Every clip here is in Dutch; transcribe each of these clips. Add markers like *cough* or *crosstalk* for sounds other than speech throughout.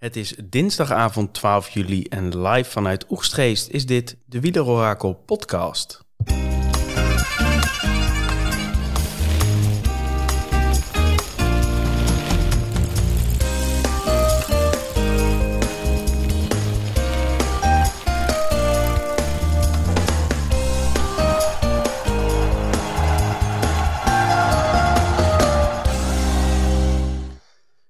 Het is dinsdagavond 12 juli en live vanuit Oegstgeest is dit de Wielerorakel podcast.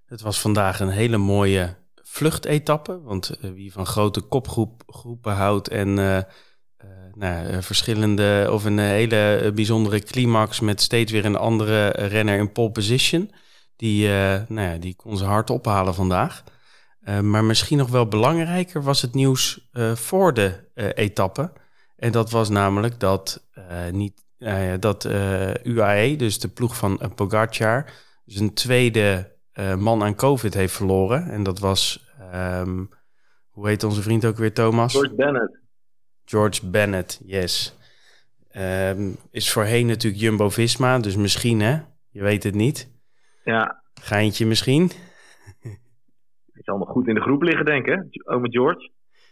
Het was vandaag een hele mooie vluchtetappe. Want uh, wie van grote kopgroepen houdt en uh, uh, nou, verschillende of een hele bijzondere climax met steeds weer een andere renner in pole position. Die, nou ja, die kon ze hard ophalen vandaag. maar misschien nog wel belangrijker was het nieuws voor de etappe. En dat was namelijk dat, niet, dat UAE, dus de ploeg van Pogacar, zijn tweede uh, man aan COVID heeft verloren. En dat was, um, hoe heet onze vriend ook weer, Thomas? George Bennett. George Bennett, yes. Um, is voorheen natuurlijk Jumbo-Visma, dus misschien hè? Je weet het niet. Ja. Geintje misschien. Hij zal nog goed in de groep liggen, denk ik, Ome George.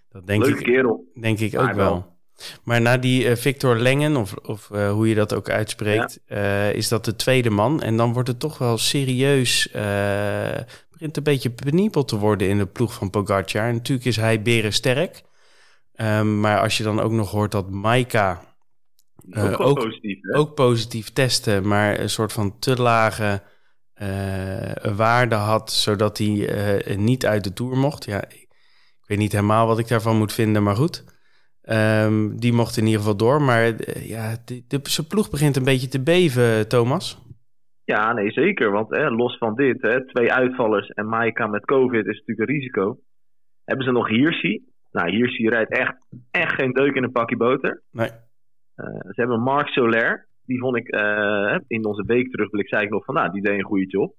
Dat denk Leuke ik, kerel. Denk ik ook wel. Maar na die uh, Victor Lengen, of, of uh, hoe je dat ook uitspreekt, ja. uh, is dat de tweede man. En dan wordt het toch wel serieus, begint een beetje penibel te worden in de ploeg van Pogacar. En natuurlijk is hij berensterk. Um, maar als je dan ook nog hoort dat Maika ook, ook, positief, ook, positief, testen, maar een soort van te lage waarde had, zodat hij niet uit de Tour mocht. Ja, ik weet niet helemaal wat ik daarvan moet vinden, maar goed. Um, die mocht in ieder geval door. Maar uh, ja, de, de, zijn ploeg begint een beetje te beven, Thomas. Ja, nee, zeker. Want hè, los van dit, hè, twee uitvallers en Maika met COVID is natuurlijk een risico. Hebben ze nog Hirschi. Nou, Hirschi rijdt echt, echt geen deuk in een pakje boter. Nee. Uh, ze hebben Marc Soler. Die vond ik uh, in onze week terugblik, zei ik nog van, nou, die deed een goede job.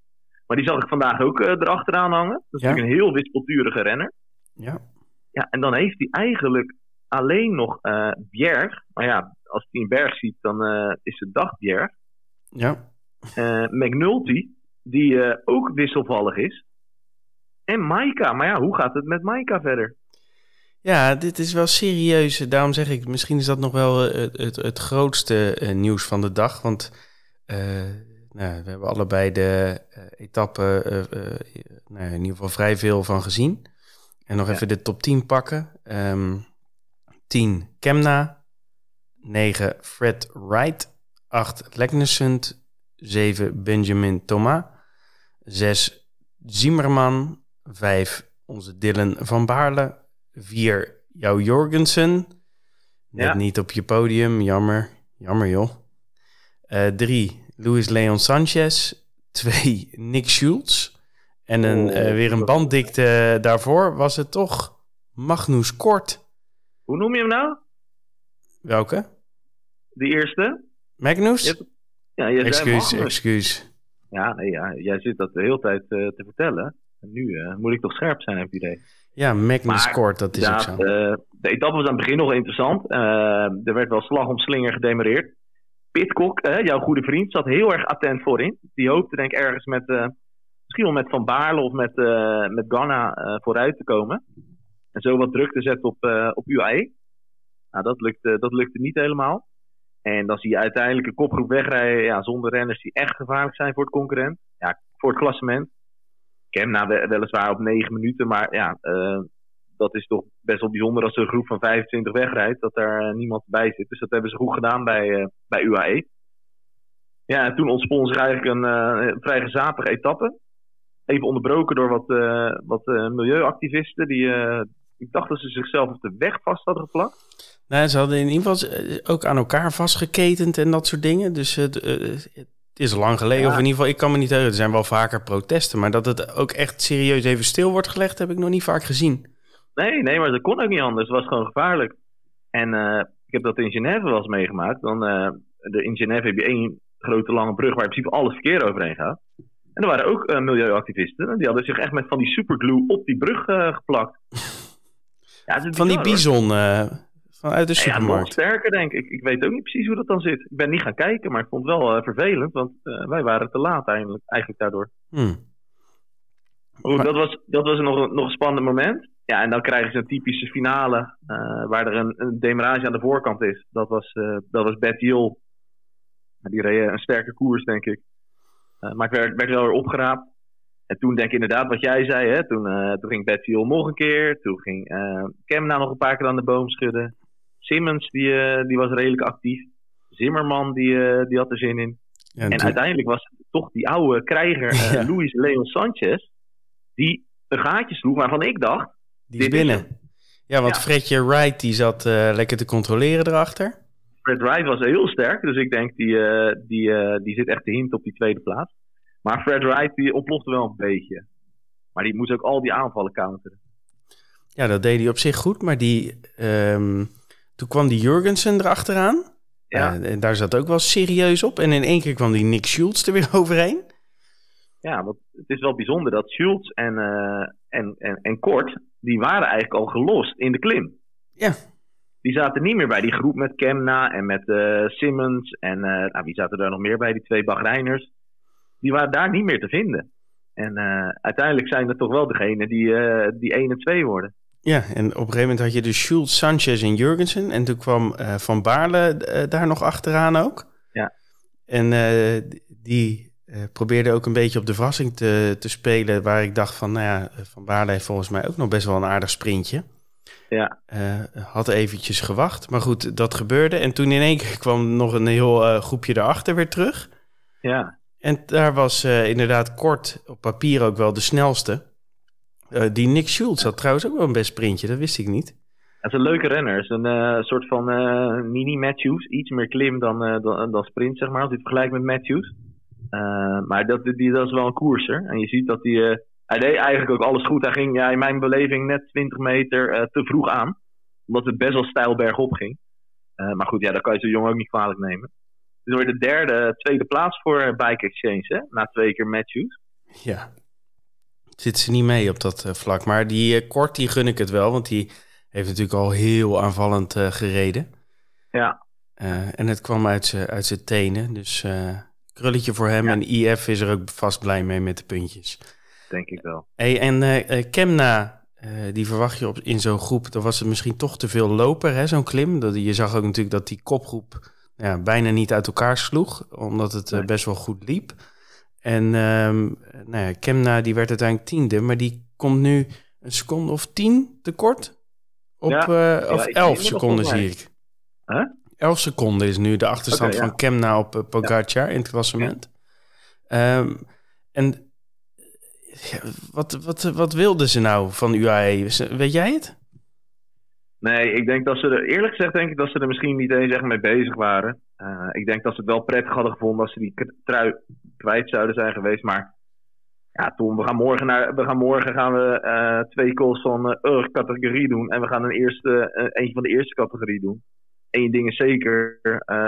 Maar die zag ik vandaag ook erachteraan hangen. Dat is ja. natuurlijk een heel wispelturige renner. Ja. Ja, en dan heeft hij eigenlijk alleen nog uh, Bjerg. Maar ja, als hij een berg ziet, dan uh, is het dag Bjerg. Ja. Uh, McNulty, die ook wisselvallig is. En Maika. Maar ja, hoe gaat het met Maika verder? Ja, dit is wel serieus. Daarom zeg ik, misschien is dat nog wel het, het, het grootste nieuws van de dag. Want nou, we hebben allebei de etappe nou, in ieder geval vrij veel van gezien. En nog ja. even de top 10 pakken. Um, 10 Kemna, 9 Fred Wright, 8 Legnesund, 7 Benjamin Thomas, 6 Zimmerman, 5 onze Dylan van Baarle, 4 jouw Jorgensen, net ja. niet op je podium, jammer, jammer joh. 3 uh, Luis Leon Sanchez, 2 Nick Schultz. En een, oh, uh, weer een banddikte daarvoor was het toch Magnus Kort. Hoe noem je hem nou? Welke? De eerste. Magnus? Je hebt, ja, je excuus, excuus. Ja, nee, ja, jij zit dat de hele tijd uh, te vertellen. En nu uh, moet ik toch scherp zijn, heb je idee. Ja, Magnus Kort, dat is ja, ook zo. Uh, de etappe was aan het begin nog interessant. er werd wel slag om slinger gedemareerd. Pitcock, jouw goede vriend, zat heel erg attent voorin. Die hoopte denk ik ergens met, misschien wel met Van Baarle of met, met Ghana vooruit te komen. En zo wat druk te zetten op, uh, op UAE. Nou, dat lukte, dat lukte niet helemaal. En dan zie je uiteindelijk een kopgroep wegrijden ja, zonder renners die echt gevaarlijk zijn voor het concurrent. Ja, voor het klassement. Kemna weliswaar op 9 minuten, maar ja, uh, dat is toch best wel bijzonder als er een groep van 25 wegrijdt, dat daar niemand bij zit. Dus dat hebben ze goed gedaan bij, bij UAE. Ja, en toen ontspon zich eigenlijk een vrij gezapige etappe. Even onderbroken door wat, wat milieuactivisten die ik dacht dat ze zichzelf op de weg vast hadden geplakt. Nou, ze hadden in ieder geval ook aan elkaar vastgeketend en dat soort dingen. Dus het, het is lang geleden, ja. of in ieder geval, ik kan me niet herinneren. Er zijn wel vaker protesten, maar dat het ook echt serieus even stil wordt gelegd, heb ik nog niet vaak gezien. Nee, nee, maar dat kon ook niet anders. Het was gewoon gevaarlijk. En uh, ik heb dat in Genève wel eens meegemaakt. Dan, uh, de, in Genève heb je één grote lange brug waar in principe alles verkeer overheen gaat. En er waren ook milieuactivisten. Die hadden zich echt met van die superglue op die brug geplakt. Ja, van die bison uh, vanuit de supermarkt. Ja, sterker denk ik. Ik weet ook niet precies hoe dat dan zit. Ik ben niet gaan kijken, maar ik vond het wel uh, vervelend. Want uh, wij waren te laat eigenlijk, eigenlijk daardoor. Hmm. Goed, dat was, dat was nog, een- nog een spannend moment. Ja, en dan krijgen ze een typische finale eh, waar er een, een demarage aan de voorkant is. Dat was, eh dat was Beth Hill. Die reed eh, een sterke koers, denk ik. Eh, maar het werd, werd wel weer opgeraapt. En toen denk ik inderdaad wat jij zei. Hè? Toen, eh, toen ging Hill nog een keer. Toen ging Kemna nog een paar keer aan de boom schudden. Simmons die, eh, die was redelijk actief. Zimmerman die, die had er zin in. Ja, En toen- uiteindelijk was het toch die oude krijger *laughs* Ja. Luis Leon Sanchez. Die een gaatje sloeg waarvan ik dacht. die is binnen. Ja, want Ja. Fredje Wright die zat lekker te controleren erachter. Fred Wright was heel sterk. Dus ik denk die, die, die zit echt te hint op die tweede plaats. Maar Fred Wright die ontplofte wel een beetje. Maar die moest ook al die aanvallen counteren. Ja, dat deed hij op zich goed, maar die, ehm, toen kwam die Jurgensen erachteraan. Ja. Eh, en daar zat ook wel serieus op. En in één keer kwam die Nick Schultz er weer *laughs* overheen. Ja, want het is wel bijzonder dat Schultz en, eh, en, en, en Kort, die waren eigenlijk al gelost in de klim. Ja. Die zaten niet meer bij die groep met Kemna en met eh, Simmons. En nou, wie zaten daar nog meer bij, die twee Bahreiners. Die waren daar niet meer te vinden. En eh, uiteindelijk zijn dat toch wel degenen die, eh, die 1 en 2 worden. Ja, en op een gegeven moment had je dus Schultz, Sanchez en Jurgensen. En toen kwam eh, Van Baarle daar nog achteraan ook. Ja. En die probeerde ook een beetje op de verrassing te, te spelen. Waar ik dacht van, nou ja, Van Baarle heeft volgens mij ook nog best wel een aardig sprintje. Ja, had eventjes gewacht. Maar goed, dat gebeurde. En toen in één keer *laughs* kwam nog een heel eh, groepje erachter weer terug. ja. En daar was eh, inderdaad kort op papier ook wel de snelste. Eh, die Nick Schultz had trouwens ook wel een best sprintje, dat wist ik niet. Het is een leuke renner. Het is een eh, soort van mini Matthews. Iets meer klim dan, dan, dan sprint, zeg maar. Als je het vergelijkt met Matthews. Maar dat, die, dat is wel een koerser. En je ziet dat hij... eh, hij deed eigenlijk ook alles goed. Hij ging ja, in mijn beleving net 20 meter te vroeg aan. Omdat het best wel steil bergop ging. Maar goed, ja, dat kan je zo'n jongen ook niet kwalijk nemen. Weer de derde, tweede plaats voor Bike Exchange, hè? Na twee keer Matthews. Ja. Zit ze niet mee op dat eh, vlak. Maar die eh, kort, die gun ik het wel. Want die heeft natuurlijk al heel aanvallend eh, gereden. Ja, en het kwam uit zijn uit zijn tenen. Dus krulletje voor hem. Ja. En IF is er ook vast blij mee met de puntjes. denk ik wel. Hey, en Kemna, die verwacht je op, in zo'n groep. Dan was het misschien toch te veel loper, hè, zo'n klim. Dat, je zag ook natuurlijk dat die kopgroep ja, bijna niet uit elkaar sloeg. Omdat het eh, Nee. best wel goed liep. En ehm, nou ja, Kemna die werd uiteindelijk tiende. Maar die komt nu een seconde of tien tekort. Op, Ja. eh, of ik- elf seconden zie ik. Huh? 11 seconden is nu de achterstand ja. van Kemna op uh, Pogacar in het klassement. Ehm, en ja, wat, wat, wat wilden ze nou van UAE? Weet jij het? Nee, ik denk dat ze er, eerlijk gezegd denk ik dat ze er misschien niet eens echt mee bezig waren. Eh, ik denk dat ze het wel prettig hadden gevonden als ze die trui kwijt zouden zijn geweest. Maar ja, Tom, we gaan morgen, naar, we gaan, morgen gaan we eh, twee calls van eh categorie doen. En we gaan een eerste, eentje van de eerste categorie doen. Eén ding is zeker,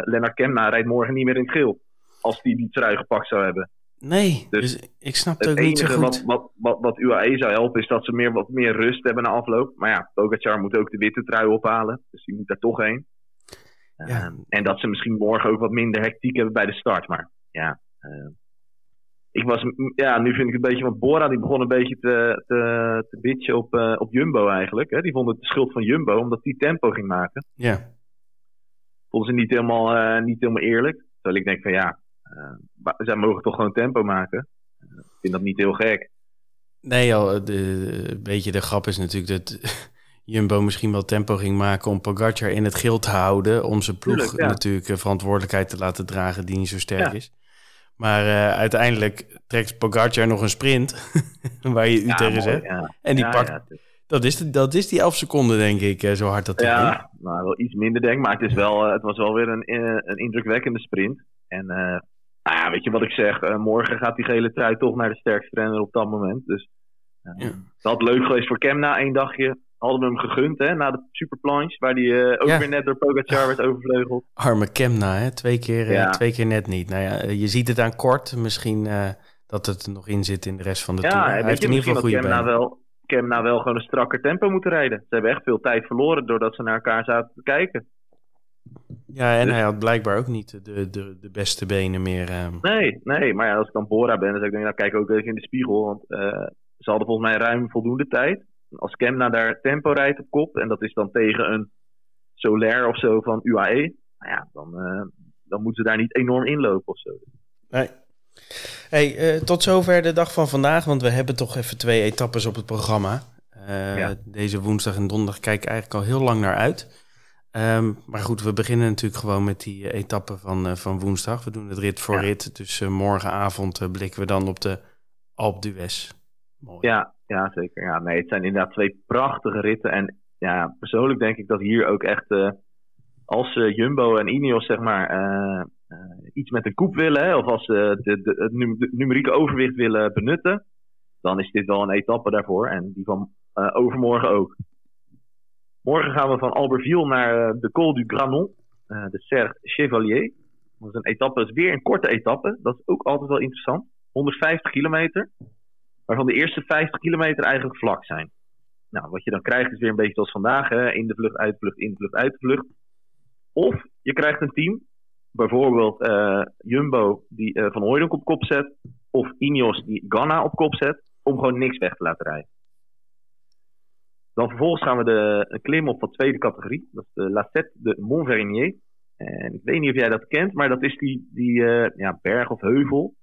Lennart Kemna rijdt morgen niet meer in het geel. Als die die trui gepakt zou hebben. Nee, Dus dus ik snap het Het ook niet zo goed. wat, wat, wat, wat UAE zou helpen is dat ze meer, wat meer rust hebben na afloop. Maar ja, Pogacar moet ook de witte trui ophalen. Dus die moet daar toch heen. Ja. Ehm, en dat ze misschien morgen ook wat minder hectiek hebben bij de start. Maar ja, ehm, ik was, ja nu vind ik het een beetje... Want Bora die begon een beetje te, te, te bitchen op, eh, op Jumbo eigenlijk. Hè. Die vond het de schuld van Jumbo omdat die tempo ging maken. Ja, Vonden ze niet helemaal, eh, niet helemaal eerlijk. Terwijl ik denk van ja, zij mogen toch gewoon tempo maken. Eh, ik vind dat niet heel gek. nee, al, de, een beetje de grap is natuurlijk dat *laughs* Jumbo misschien wel tempo ging maken om Pogacar in het geel te houden. Om zijn ploeg Tuurlijk, ja. natuurlijk eh, verantwoordelijkheid te laten dragen die niet zo sterk Ja. is. Maar eh, uiteindelijk trekt Pogacar nog een sprint, *laughs* waar je u Ja, tegen zegt. En die pakt, dat, is de, dat is die 11 seconden denk ik, eh, zo hard dat hij. Ja, nou, wel iets minder denk ik, maar het, is wel, eh, het was wel weer een, eh, een indrukwekkende sprint. En eh, nou ja, weet je wat ik zeg, eh, morgen gaat die gele trui toch naar de sterkste renner op dat moment. Dus eh, Ja. dat had leuk geweest voor Kemna, één dagje. Hadden we hem gegund, hè, na de superplanche, waar die eh, ook Ja. weer net door Pogacar werd overvleugeld. *laughs* Arme Kemna, hè? Twee, keer, Ja. twee keer net niet. Nou ja, je ziet het aan kort. Misschien dat het er nog in zit in de rest van de tour. Ja, Hij heeft in ieder geval goede Kemna wel, Kemna wel gewoon een strakker tempo moeten rijden. Ze hebben echt veel tijd verloren doordat ze naar elkaar zaten te kijken. Ja, en Dus- hij had blijkbaar ook niet de, de, de beste benen meer. eh. Nee, nee, maar ja, als ik dan Bora ben, dan zeg ik, nou, kijk ook even in de spiegel. Want eh, ze hadden volgens mij ruim voldoende tijd. Als Kemna daar tempo rijdt op kop, en dat is dan tegen een Solaire of zo van UAE, nou ja, dan, dan moeten ze daar niet enorm inlopen of zo. Nee. Hey, tot zover de dag van vandaag, want we hebben toch even twee etappes op het programma. Deze woensdag en donderdag kijk ik eigenlijk al heel lang naar uit. Um, maar goed, we beginnen natuurlijk gewoon met die uh, etappe van, uh, van woensdag. We doen het rit voor rit. Dus uh, morgenavond blikken we dan op de Alpe d'Huez. Mooi. Ja, ja, zeker. Ja, nee, het zijn inderdaad twee prachtige ritten. En ja, persoonlijk denk ik dat hier ook echt, als Jumbo en Ineos zeg maar iets met een koep willen, hè, of als ze de, de, het num numerieke overwicht willen benutten, dan is dit wel een etappe daarvoor. En die van overmorgen ook. Morgen gaan we van Albertville naar eh, de Col du Granon, eh, de Serre Chevalier. Dat is een etappe, dat is weer een korte etappe. Dat is ook altijd wel interessant. 150 kilometer, waarvan de eerste 50 kilometer eigenlijk vlak zijn. Nou, wat je dan krijgt is weer een beetje zoals vandaag, hè? in de vlucht, uit de vlucht, in de vlucht, uit de vlucht. Of je krijgt een team, bijvoorbeeld uh, Jumbo die Van Hooydonk op kop zet, of Ineos die Ganna op kop zet, om gewoon niks weg te laten rijden. Dan vervolgens gaan we de, een klim op van tweede categorie. Dat is de Lacette de Montvernier. En ik weet niet of jij dat kent, maar dat is die, die uh, ja, berg of heuvel.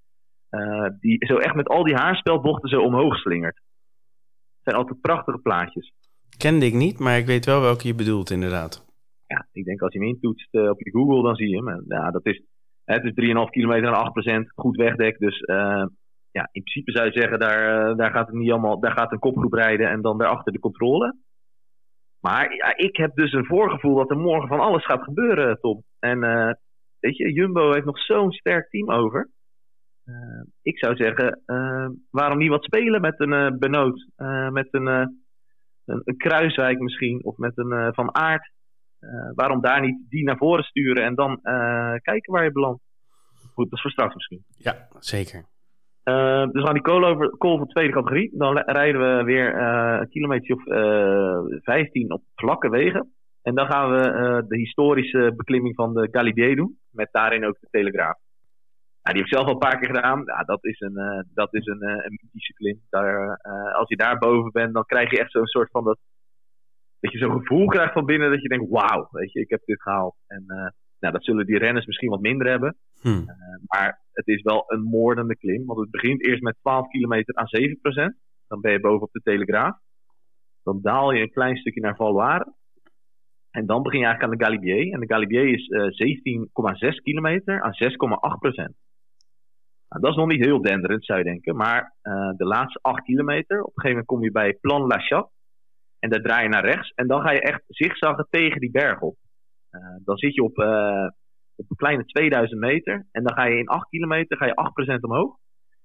Uh, die zo echt met al die haarspelbochten zo omhoog slingert. Het zijn altijd prachtige plaatjes. Kende ik niet, maar ik weet wel welke je bedoelt inderdaad. Ja, ik denk als je hem intoetst uh, op je Google, dan zie je hem. Ja, dat is, het is 3,5 kilometer en 8% goed wegdek. Dus ja, in principe zou je zeggen, daar, eh, daar gaat het niet allemaal, daar gaat een kopgroep rijden en dan daarachter de controle. Maar ja, ik heb dus een voorgevoel dat er morgen van alles gaat gebeuren, Tom. En uh, weet je, Jumbo heeft nog zo'n sterk team over. Uh, ik zou zeggen, waarom niet wat spelen met een Benoot, met een, een, een, Kruiswijk misschien, of met een Van Aert. waarom daar niet die naar voren sturen en dan kijken waar je belandt. Goed, dat is voor straks misschien. Ja, zeker. Uh, dus aan die kool over kool van tweede categorie. Dan rijden we weer uh, een kilometer of uh, eh, 15 op vlakke wegen. En dan gaan we de historische beklimming van de Galibier doen. Met daarin ook de Telegraaf. Nou, die heb ik zelf al een paar keer gedaan. Ja, dat is een, dat is een, een mythische klim. Daar, als je daar boven bent, dan krijg je echt zo'n soort van dat. Dat je zo'n gevoel krijgt van binnen dat je denkt: wauw, weet je, ik heb dit gehaald. En nou, dat zullen die renners misschien wat minder hebben. Hmm. maar het is wel een moordende klim. Want het begint eerst met 12 kilometer aan 7%. Dan ben je boven op de Telegraaf. Dan daal je een klein stukje naar Valloire. En dan begin je eigenlijk aan de Galibier. En de Galibier is uh, 17,6 kilometer aan 6,8%. Nou, dat is nog niet heel denderend, zou je denken. Maar uh, de laatste 8 kilometer, op een gegeven moment kom je bij Plan La Chatte. En daar draai je naar rechts. En dan ga je echt zigzaggen tegen die berg op. Uh, dan zit je op uh, op een kleine 2000 meter. En dan ga je in 8 kilometer ga je 8% omhoog.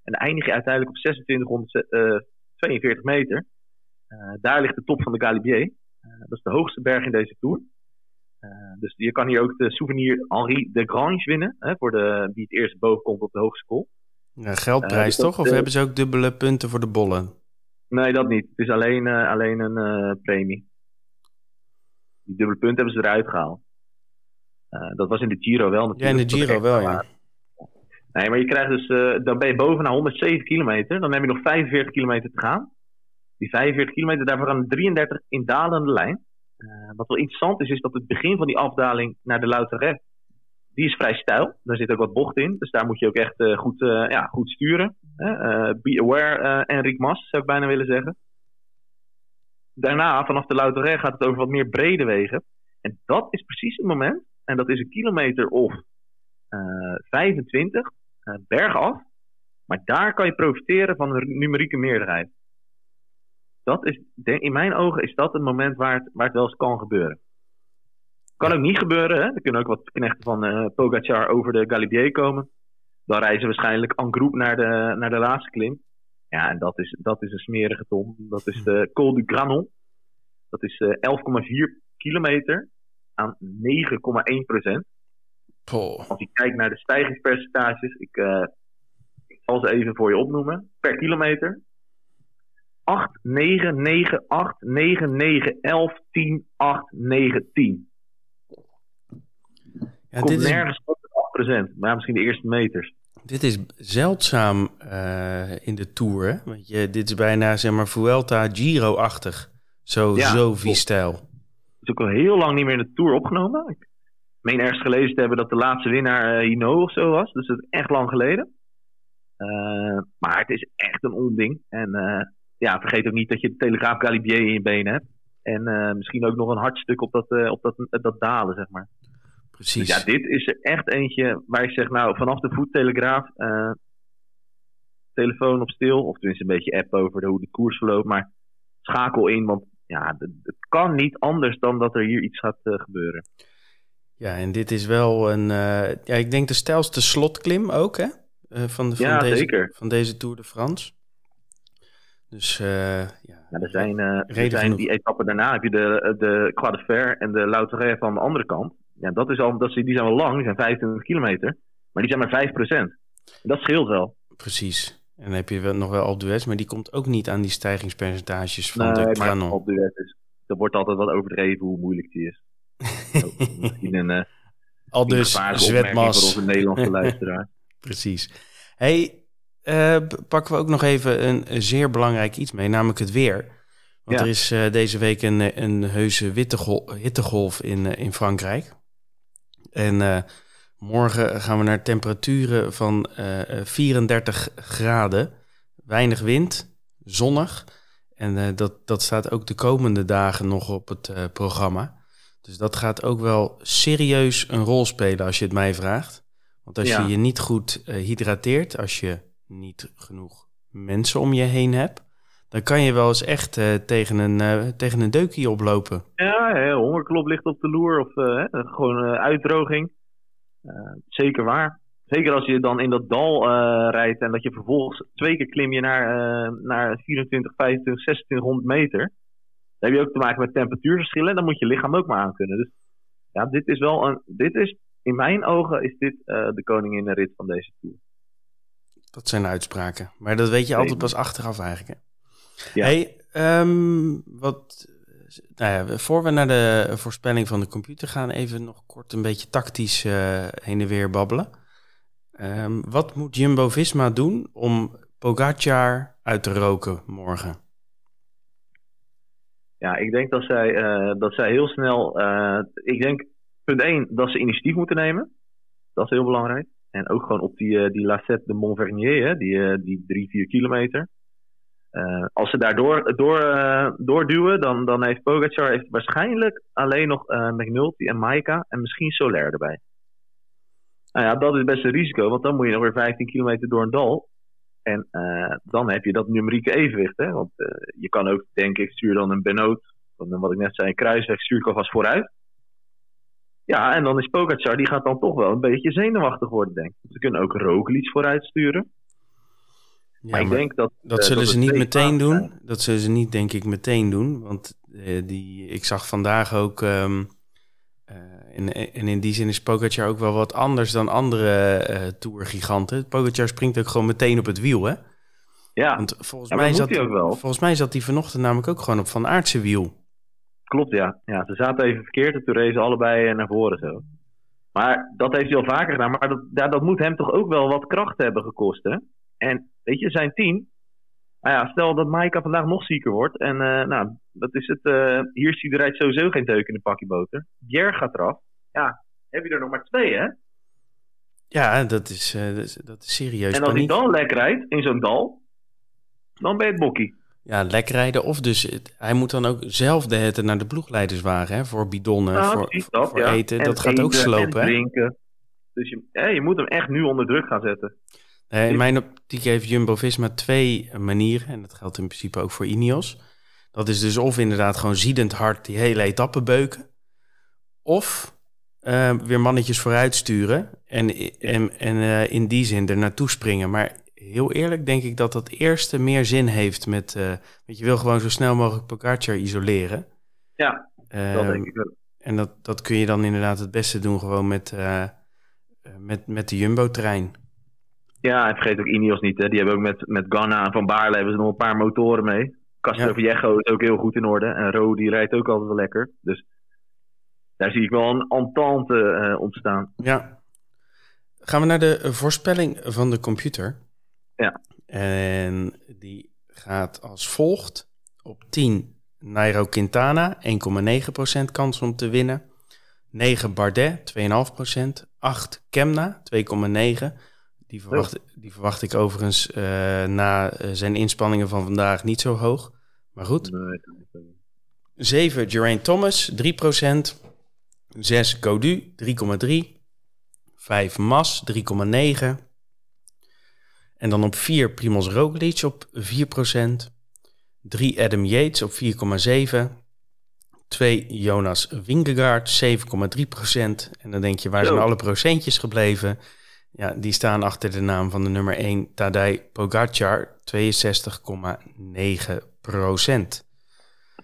En dan eindig je uiteindelijk op 2642 uh, meter. Daar ligt de top van de Galibier. Dat is de hoogste berg in deze tour. Uh, dus je kan hier ook de souvenir Henri de Grange winnen. Hè, voor de, die het eerst boven komt op de hoogste kool. Ja, geldprijs dus toch? Of hebben ze ook dubbele punten voor de bollen? Nee, dat niet. Het is alleen, alleen een premie. Die dubbele punten hebben ze eruit gehaald. Uh, dat was in de Giro wel natuurlijk. Ja, in de Giro wel, ja. Nee, maar je krijgt dus, uh, dan ben je boven naar 107 kilometer. Dan heb je nog 45 kilometer te gaan. Die 45 kilometer, daarvoor gaan 33 in dalende lijn. Uh, wat wel interessant is, is dat het begin van die afdaling naar de Louterre, die is vrij stijl. Daar zit ook wat bocht in. Dus daar moet je ook echt uh, goed, ja, goed sturen. be aware, Enric Mas, zou ik bijna willen zeggen. Daarna, vanaf de Louterre, gaat het over wat meer brede wegen. En dat is precies het moment en dat is een kilometer of uh, 25 uh, bergaf. Maar daar kan je profiteren van een numerieke meerderheid. Dat is, in mijn ogen is dat het moment waar het, waar het wel eens kan gebeuren. Kan ook niet gebeuren. Hè? Er kunnen ook wat knechten van uh, Pogacar over de Galibier komen. Dan reizen waarschijnlijk en groep naar de, naar de laatste klim. Ja, en dat is, dat is een smerige tom. Dat is de Col du Granon. Dat is uh, eh, 11,4 kilometer aan 9,1 procent. Als je kijkt naar de stijgingspercentages, ik, uh, ik zal ze even voor je opnoemen. Per kilometer. 8, 9, 9, 8, 9, 9, 11, 10, 8, 9, 10. Ja, Komt dit nergens op de 8%, maar misschien de eerste meters. Dit is zeldzaam uh, in de Tour. Hè? Want je, dit is bijna, zeg maar, Vuelta Giro-achtig. Zo, ja, zo stijl. Is ook al heel lang niet meer in de Tour opgenomen. Ik meen ergens gelezen te hebben dat de laatste winnaar uh, Hino of zo was. Dus dat is echt lang geleden. Uh, maar het is echt een onding. En ja, vergeet ook niet dat je de Telegraaf Galibier in je benen hebt. En misschien ook nog een hartstuk op dat, op dat, dat dalen, zeg maar. Precies. Dus ja, dit is er echt eentje waar ik zeg, nou, vanaf de voettelegraaf, uh, telefoon op stil, of tenminste een beetje app over de, hoe de koers verloopt, maar schakel in, want ja, het kan niet anders dan dat er hier iets gaat uh, gebeuren. Ja, en dit is wel een, uh, ja, ik denk de stijlste slotklim ook, hè? van, de, van, ja, deze, zeker. van deze Tour de France. Dus ja. ja. er zijn, er zijn die etappen daarna heb je de, de Croix de Fer en de Lauterre van de andere kant ja, dat is al, dat, die zijn wel lang, die zijn 25 kilometer. Maar die zijn maar 5%. Dat scheelt wel. Precies. En dan heb je wel, nog wel Alpe maar die komt ook niet aan die stijgingspercentages van nee, de. Alpe is, er wordt altijd wat overdreven hoe moeilijk die is. *laughs* Misschien een uh, Aldus, Zwetmas. voor onze Nederlandse *laughs* luisteraar. Precies. Hey, uh, pakken we ook nog even een, zeer belangrijk iets mee, namelijk het weer. Want er is uh, deze week een, een heuse hittegolf in, in Frankrijk. En morgen gaan we naar temperaturen van uh, eh, 34 graden. Weinig wind, zonnig. En uh, dat, dat staat ook de komende dagen nog op het programma. Dus dat gaat ook wel serieus een rol spelen als je het mij vraagt. Want als je je niet goed hydrateert, als je niet genoeg mensen om je heen hebt, dan kan je wel eens echt uh, tegen, een, uh, tegen een deukje oplopen. Ja, hè, hongerklop ligt op de loer of uh, gewoon uitdroging. Zeker waar. Zeker als je dan in dat dal rijdt en dat je vervolgens twee keer klim je naar, naar 24, 25, 2600 meter. Dan heb je ook te maken met temperatuurverschillen. Dan moet je lichaam ook maar aankunnen. Dus ja, dit is wel een. Dit is, in mijn ogen is dit de koningin de rit van deze tour. Dat zijn uitspraken. Maar dat weet je altijd pas achteraf eigenlijk. Hè? Ja. Hey, um, wat, nou ja, voor we naar de voorspelling van de computer gaan, even nog kort een beetje tactisch uh, heen en weer babbelen. Um, wat moet Jumbo Visma doen om Pogacar uit te roken morgen? Ja, ik denk dat zij, uh, dat zij heel snel. Uh, ik denk, punt 1, dat ze initiatief moeten nemen. Dat is heel belangrijk. En ook gewoon op die, die Lacette de Montvernier, die, die 3, 4 kilometer. Uh, als ze daardoor door, uh, doorduwen, dan, dan heeft Pogacar heeft waarschijnlijk alleen nog uh, McNulty en Maika en misschien Soler erbij. Nou ja, dat is best een risico, want dan moet je nog weer 15 kilometer door een dal. En dan heb je dat numerieke evenwicht. Hè? Want je kan ook denken, ik stuur dan een Benoot, van wat ik net zei, een kruisweg, stuur ik alvast vooruit. Ja, en dan is Pogacar, die gaat dan toch wel een beetje zenuwachtig worden, denk ik. Ze kunnen ook Roglic vooruit sturen. Maar ik denk dat... Dat uh, zullen ze niet meteen doen. Dat zullen ze niet, denk ik, meteen doen. Want uh, die, ik zag vandaag ook... Um, uh, en, en, in die zin is Pogacar ook wel wat anders dan andere uh, tourgiganten. Pogacar springt ook gewoon meteen op het wiel, hè? Ja, Want volgens, ja, mij zat, hij ook wel. volgens mij zat hij vanochtend namelijk ook gewoon op Van Aardse wiel. Klopt, ja. ja. Ze zaten even verkeerd en toen allebei naar voren zo. Maar dat heeft hij al vaker gedaan. Maar dat, ja, dat moet hem toch ook wel wat kracht hebben gekost, hè? En weet je, zijn team. Nou ja, stel dat Maika vandaag nog zieker wordt. En uh, nou, dat is het. Uh, hier zie rijdt sowieso geen deuk in de pakje boter. Bier gaat eraf. Ja, heb je er nog maar twee, hè? Ja, dat is, uh, dat, is, dat is serieus. En als hij dan lek rijdt in zo'n dal, dan ben je het bokkie. Ja, lek rijden. Of dus het, hij moet dan ook zelf de hitte naar de ploegleiderswagen, hè? Voor bidonnen, nou, voor, dat, voor ja. eten. En dat gaat ook slopen, hè? drinken. Dus je, hè, je moet hem echt nu onder druk gaan zetten. Uh, in mijn optiek heeft Jumbo-Visma twee manieren. En dat geldt in principe ook voor Ineos. Dat is dus of inderdaad gewoon ziedend hard die hele etappe beuken. Of uh, weer mannetjes vooruit sturen. En, en, en uh, in die zin er naartoe springen. Maar heel eerlijk denk ik dat dat eerste meer zin heeft met... want je wil gewoon zo snel mogelijk Pogacar isoleren. Ja, dat ehm, denk ik wel. En dat, dat kun je dan inderdaad het beste doen gewoon met, met, met de Jumbo-trein. Ja, en vergeet ook Ineos niet. Hè. Die hebben ook met, met Ganna en Van Baarle hebben ze nog een paar motoren mee. Castro ja. Viejo is ook heel goed in orde. En Ro die rijdt ook altijd wel lekker. Dus daar zie ik wel een entente uh, ontstaan. Ja. gaan we naar de voorspelling van de computer. Ja. En die gaat als volgt. Op 10 Nairo Quintana, 1,9% kans om te winnen. 9 Bardet, 2,5%. 8 Kemna, 2,9%. Die verwacht, die verwacht ik overigens uh, na uh, zijn inspanningen van vandaag niet zo hoog. Maar goed. Nee, 7 Geraint Thomas, 3%. 6 Codu, 3,3. 5 Mas, 3,9. En dan op 4 Primoz Roglic op 4%. 3 Adam Yates op 4,7. 2 Jonas Wingegaard, 7,3%. En dan denk je, waar zijn alle procentjes gebleven? Ja, die staan achter de naam van de nummer 1, Tadej Pogacar, 62,9%.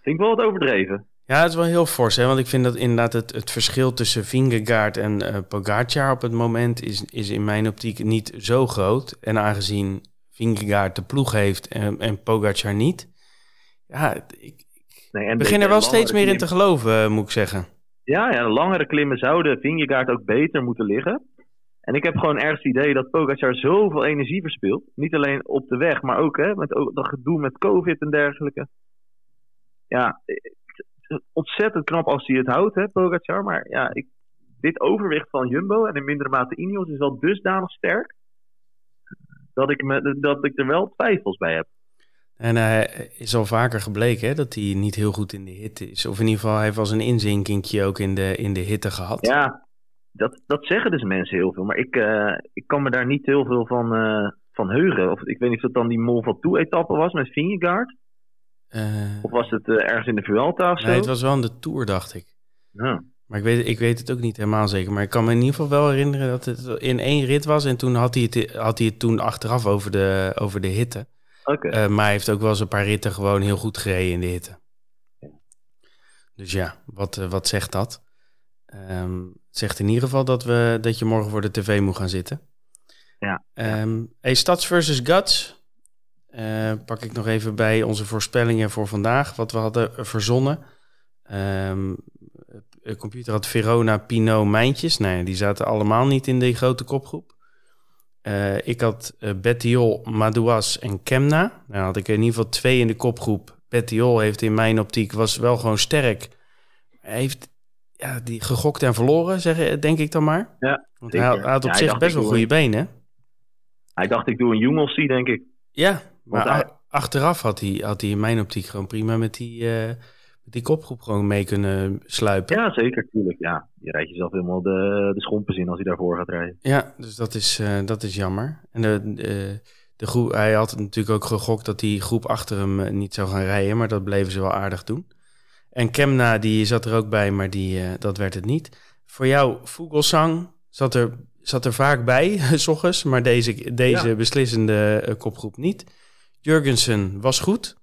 Vind ik wel wat overdreven. Ja, het is wel heel fors, hè? want ik vind dat inderdaad het, het verschil tussen Vingegaard en eh Pogacar op het moment is, is in mijn optiek niet zo groot. En aangezien Vingegaard de ploeg heeft en, en Pogacar niet, ja, ik Nee, en begin er wel steeds meer in te geloven, eh, moet ik zeggen. Ja, ja, de langere klimmen zouden Vingegaard ook beter moeten liggen. En ik heb gewoon ergens het idee dat Pogacar zoveel energie verspilt. Niet alleen op de weg, maar ook hè, met ook dat gedoe met COVID en dergelijke. Ja, ontzettend knap als hij het houdt, hè, Pogacar. Maar ja, ik, dit overwicht van Jumbo en in mindere mate Ineos is wel dusdanig sterk... dat ik, me, dat ik er wel twijfels bij heb. En hij is al vaker gebleken hè, dat hij niet heel goed in de hitte is. Of in ieder geval, hij heeft wel eens een inzinkingje ook in de, in de hitte gehad. Ja, dat, dat zeggen dus mensen heel veel. Maar ik, eh, ik kan me daar niet heel veel van, eh, van heugen. Of, ik weet niet of dat dan die Mol van Toe-etappe was met Vingegaard. Eh, Of was het ergens in de Vuelta of zo? nee, het was wel in de Tour, dacht ik. Ja. Maar ik weet, ik weet het ook niet helemaal zeker. Maar ik kan me in ieder geval wel herinneren dat het in één rit was. En toen had hij het, had hij het toen achteraf over de, over de hitte. Oké. Eh, maar hij heeft ook wel eens een paar ritten gewoon heel goed gereden in de hitte. Dus ja, wat, wat zegt dat? Het zegt in ieder geval dat, we, dat je morgen voor de tv moet gaan zitten. Ja. Ehm hey, Stads versus Guts. Eh, pak ik nog even bij onze voorspellingen voor vandaag. Wat we hadden verzonnen. Ehm, de computer had Verona, Pinot, Mijntjes. Nou ja, die zaten allemaal niet in die grote kopgroep. Eh, ik had eh, Bettiol, Madouas en Kemna. Nou had ik in ieder geval twee in de kopgroep. Bettiol heeft in mijn optiek was wel gewoon sterk. Hij heeft ja, die gegokt en verloren, zeg, denk ik dan maar. Ja, Want hij, had- hij had op Ja, zich best wel goede benen. Hij dacht, ik doe een Jungelsy, denk ik. Ja, maar hij- achteraf had hij, had hij in mijn optiek gewoon prima met die, eh, met die kopgroep gewoon mee kunnen sluipen. Ja, zeker, tuurlijk. Ja, je rijdt jezelf helemaal de, de schompens in als hij daarvoor gaat rijden. Ja, dus dat is, eh, dat is jammer. En de, de, de groep, hij had natuurlijk ook gegokt dat die groep achter hem eh, niet zou gaan rijden, maar dat bleven ze wel aardig doen. En Kemna, die zat er ook bij, maar die, eh, dat werd het niet. Voor jou, Vogelsang zat er, zat er vaak bij, *laughs* s ochtends, maar deze, deze Ja. beslissende eh, kopgroep niet. Jurgensen was goed,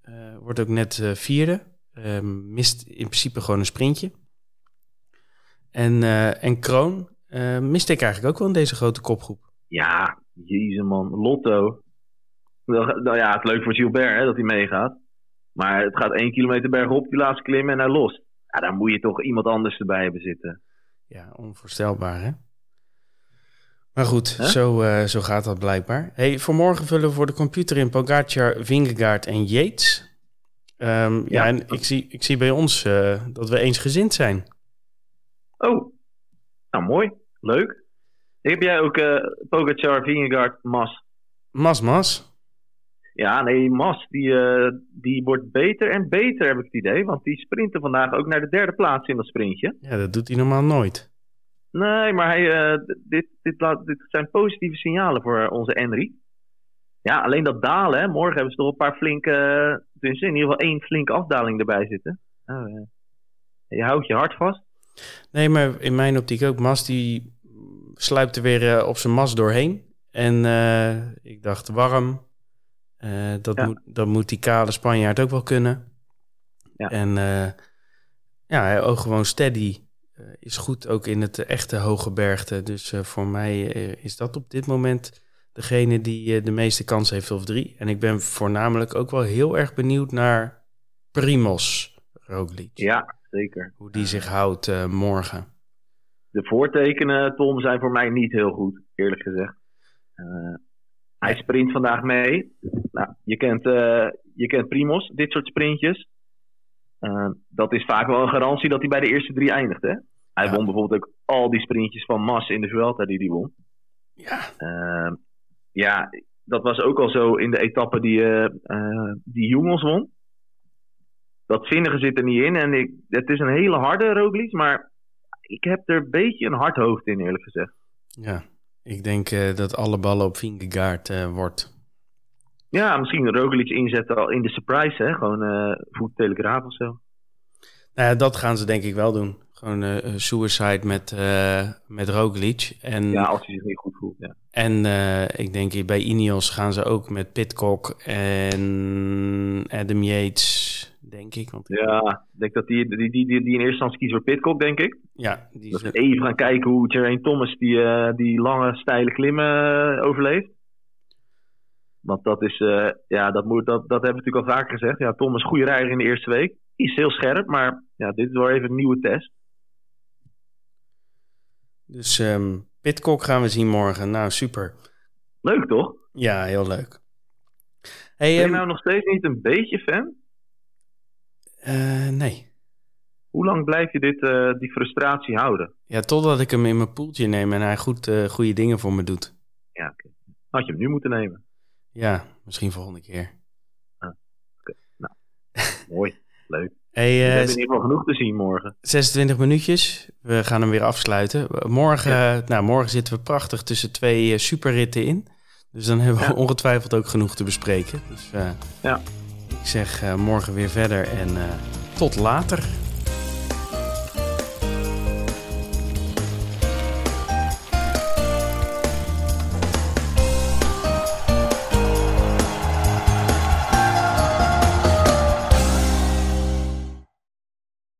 eh, wordt ook net vierde, Eh, mist in principe gewoon een sprintje. En, en Kroon miste ik eigenlijk ook wel in deze grote kopgroep. Ja, jezus man. Lotto. Nou ja, het leuk voor Gilbert hè, dat hij meegaat. Maar het gaat één kilometer bergop, die laatste klim en hij lost. Ja, daar moet je toch iemand anders erbij hebben zitten. Ja, onvoorstelbaar hè. Maar goed, zo, eh, zo gaat dat blijkbaar. Hey, vanmorgen vullen we voor de computer in Pogacar, Vingegaard en Yates. Ehm, ja. Ja. en ik zie, ik zie bij ons eh, dat we eensgezind zijn. Oh, nou mooi. Leuk. Heb jij ook eh Pogacar, Vingegaard, Mas? Mas, mas. Ja, nee, Mas, die, eh, die wordt beter en beter, heb ik het idee. Want die sprintte vandaag ook naar de derde plaats in dat sprintje. Ja, dat doet hij normaal nooit. Nee, maar hij, eh, dit, dit, laat, dit zijn positieve signalen voor onze Henry. Ja, alleen dat dalen, hè. morgen hebben ze toch een paar flinke, eh, dus in ieder geval één flinke afdaling erbij zitten. Nou, eh, je houdt je hart vast. Nee, maar in mijn optiek ook. Mas die sluipt er weer op zijn mas doorheen. En ik dacht, warm. Eh, dat, Ja. moet, dat moet die kale Spanjaard ook wel kunnen. Ja. En eh, ja, ook gewoon steady. eh, is goed ook in het echte hoge bergte. Dus voor mij is dat op dit moment degene die de meeste kans heeft of drie. En ik ben voornamelijk ook wel heel erg benieuwd naar Primos Roglic. Ja, zeker. Hoe die zich houdt morgen. de voortekenen, Tom, zijn voor mij niet heel goed, eerlijk gezegd. Hij sprint vandaag mee. Nou, je, kent, je kent Primos, dit soort sprintjes. dat is vaak wel een garantie dat hij bij de eerste drie eindigt. Hè? Hij won bijvoorbeeld ook al die sprintjes van Mas in de Vuelta die hij won. Ja. ja, dat was ook al zo in de etappe die, die Jongens won. Dat vinnige zit er niet in. En ik, het is een hele harde Roglic, maar ik heb er een beetje een hard hoofd in, eerlijk gezegd. Ja, ik denk uh, dat alle ballen op Vingegaard uh, wordt. Ja, misschien Roglic inzetten al in de surprise, hè? Gewoon uh, voet telegraaf of zo. Nou ja, dat gaan ze denk ik wel doen. Gewoon uh, suicide met, uh, met Roglic. En, ja, als hij zich niet goed voelt, ja. En uh, ik denk bij Ineos gaan ze ook met Pitcock en Adam Yates, denk ik. Want ja, ik denk dat die, die, die, die, in eerste instantie kiezen voor Pitcock, denk ik. Ja. Die dat we even gaan kijken hoe Geraint Thomas die, die lange, steile klimmen overleeft. Want dat is, ja, dat, moet, dat, dat hebben we natuurlijk al vaker gezegd. Ja, Thomas, goede rijder in de eerste week. Is heel scherp, maar ja, dit is wel even een nieuwe test. Dus um, Pitcock gaan we zien morgen. Nou, super. Leuk toch? Ja, heel leuk. Hey, ben je um, nou nog steeds niet een beetje fan? Uh, nee. Hoe lang blijf je dit, uh, die frustratie houden? Ja, totdat ik hem in mijn poeltje neem en hij goed, uh, goede dingen voor me doet. Ja, oké. Okay. Had je hem nu moeten nemen? Ja, misschien volgende keer. Ah, oké. Okay. Nou, *laughs* mooi. Leuk. Hey, we hebben in ieder geval genoeg te zien morgen. 26 minuutjes. We gaan hem weer afsluiten. Morgen, ja. nou, morgen zitten we prachtig tussen twee superritten in. Dus dan hebben we ja. *laughs* ongetwijfeld ook genoeg te bespreken. Dus ja. Ik zeg morgen weer verder en tot later.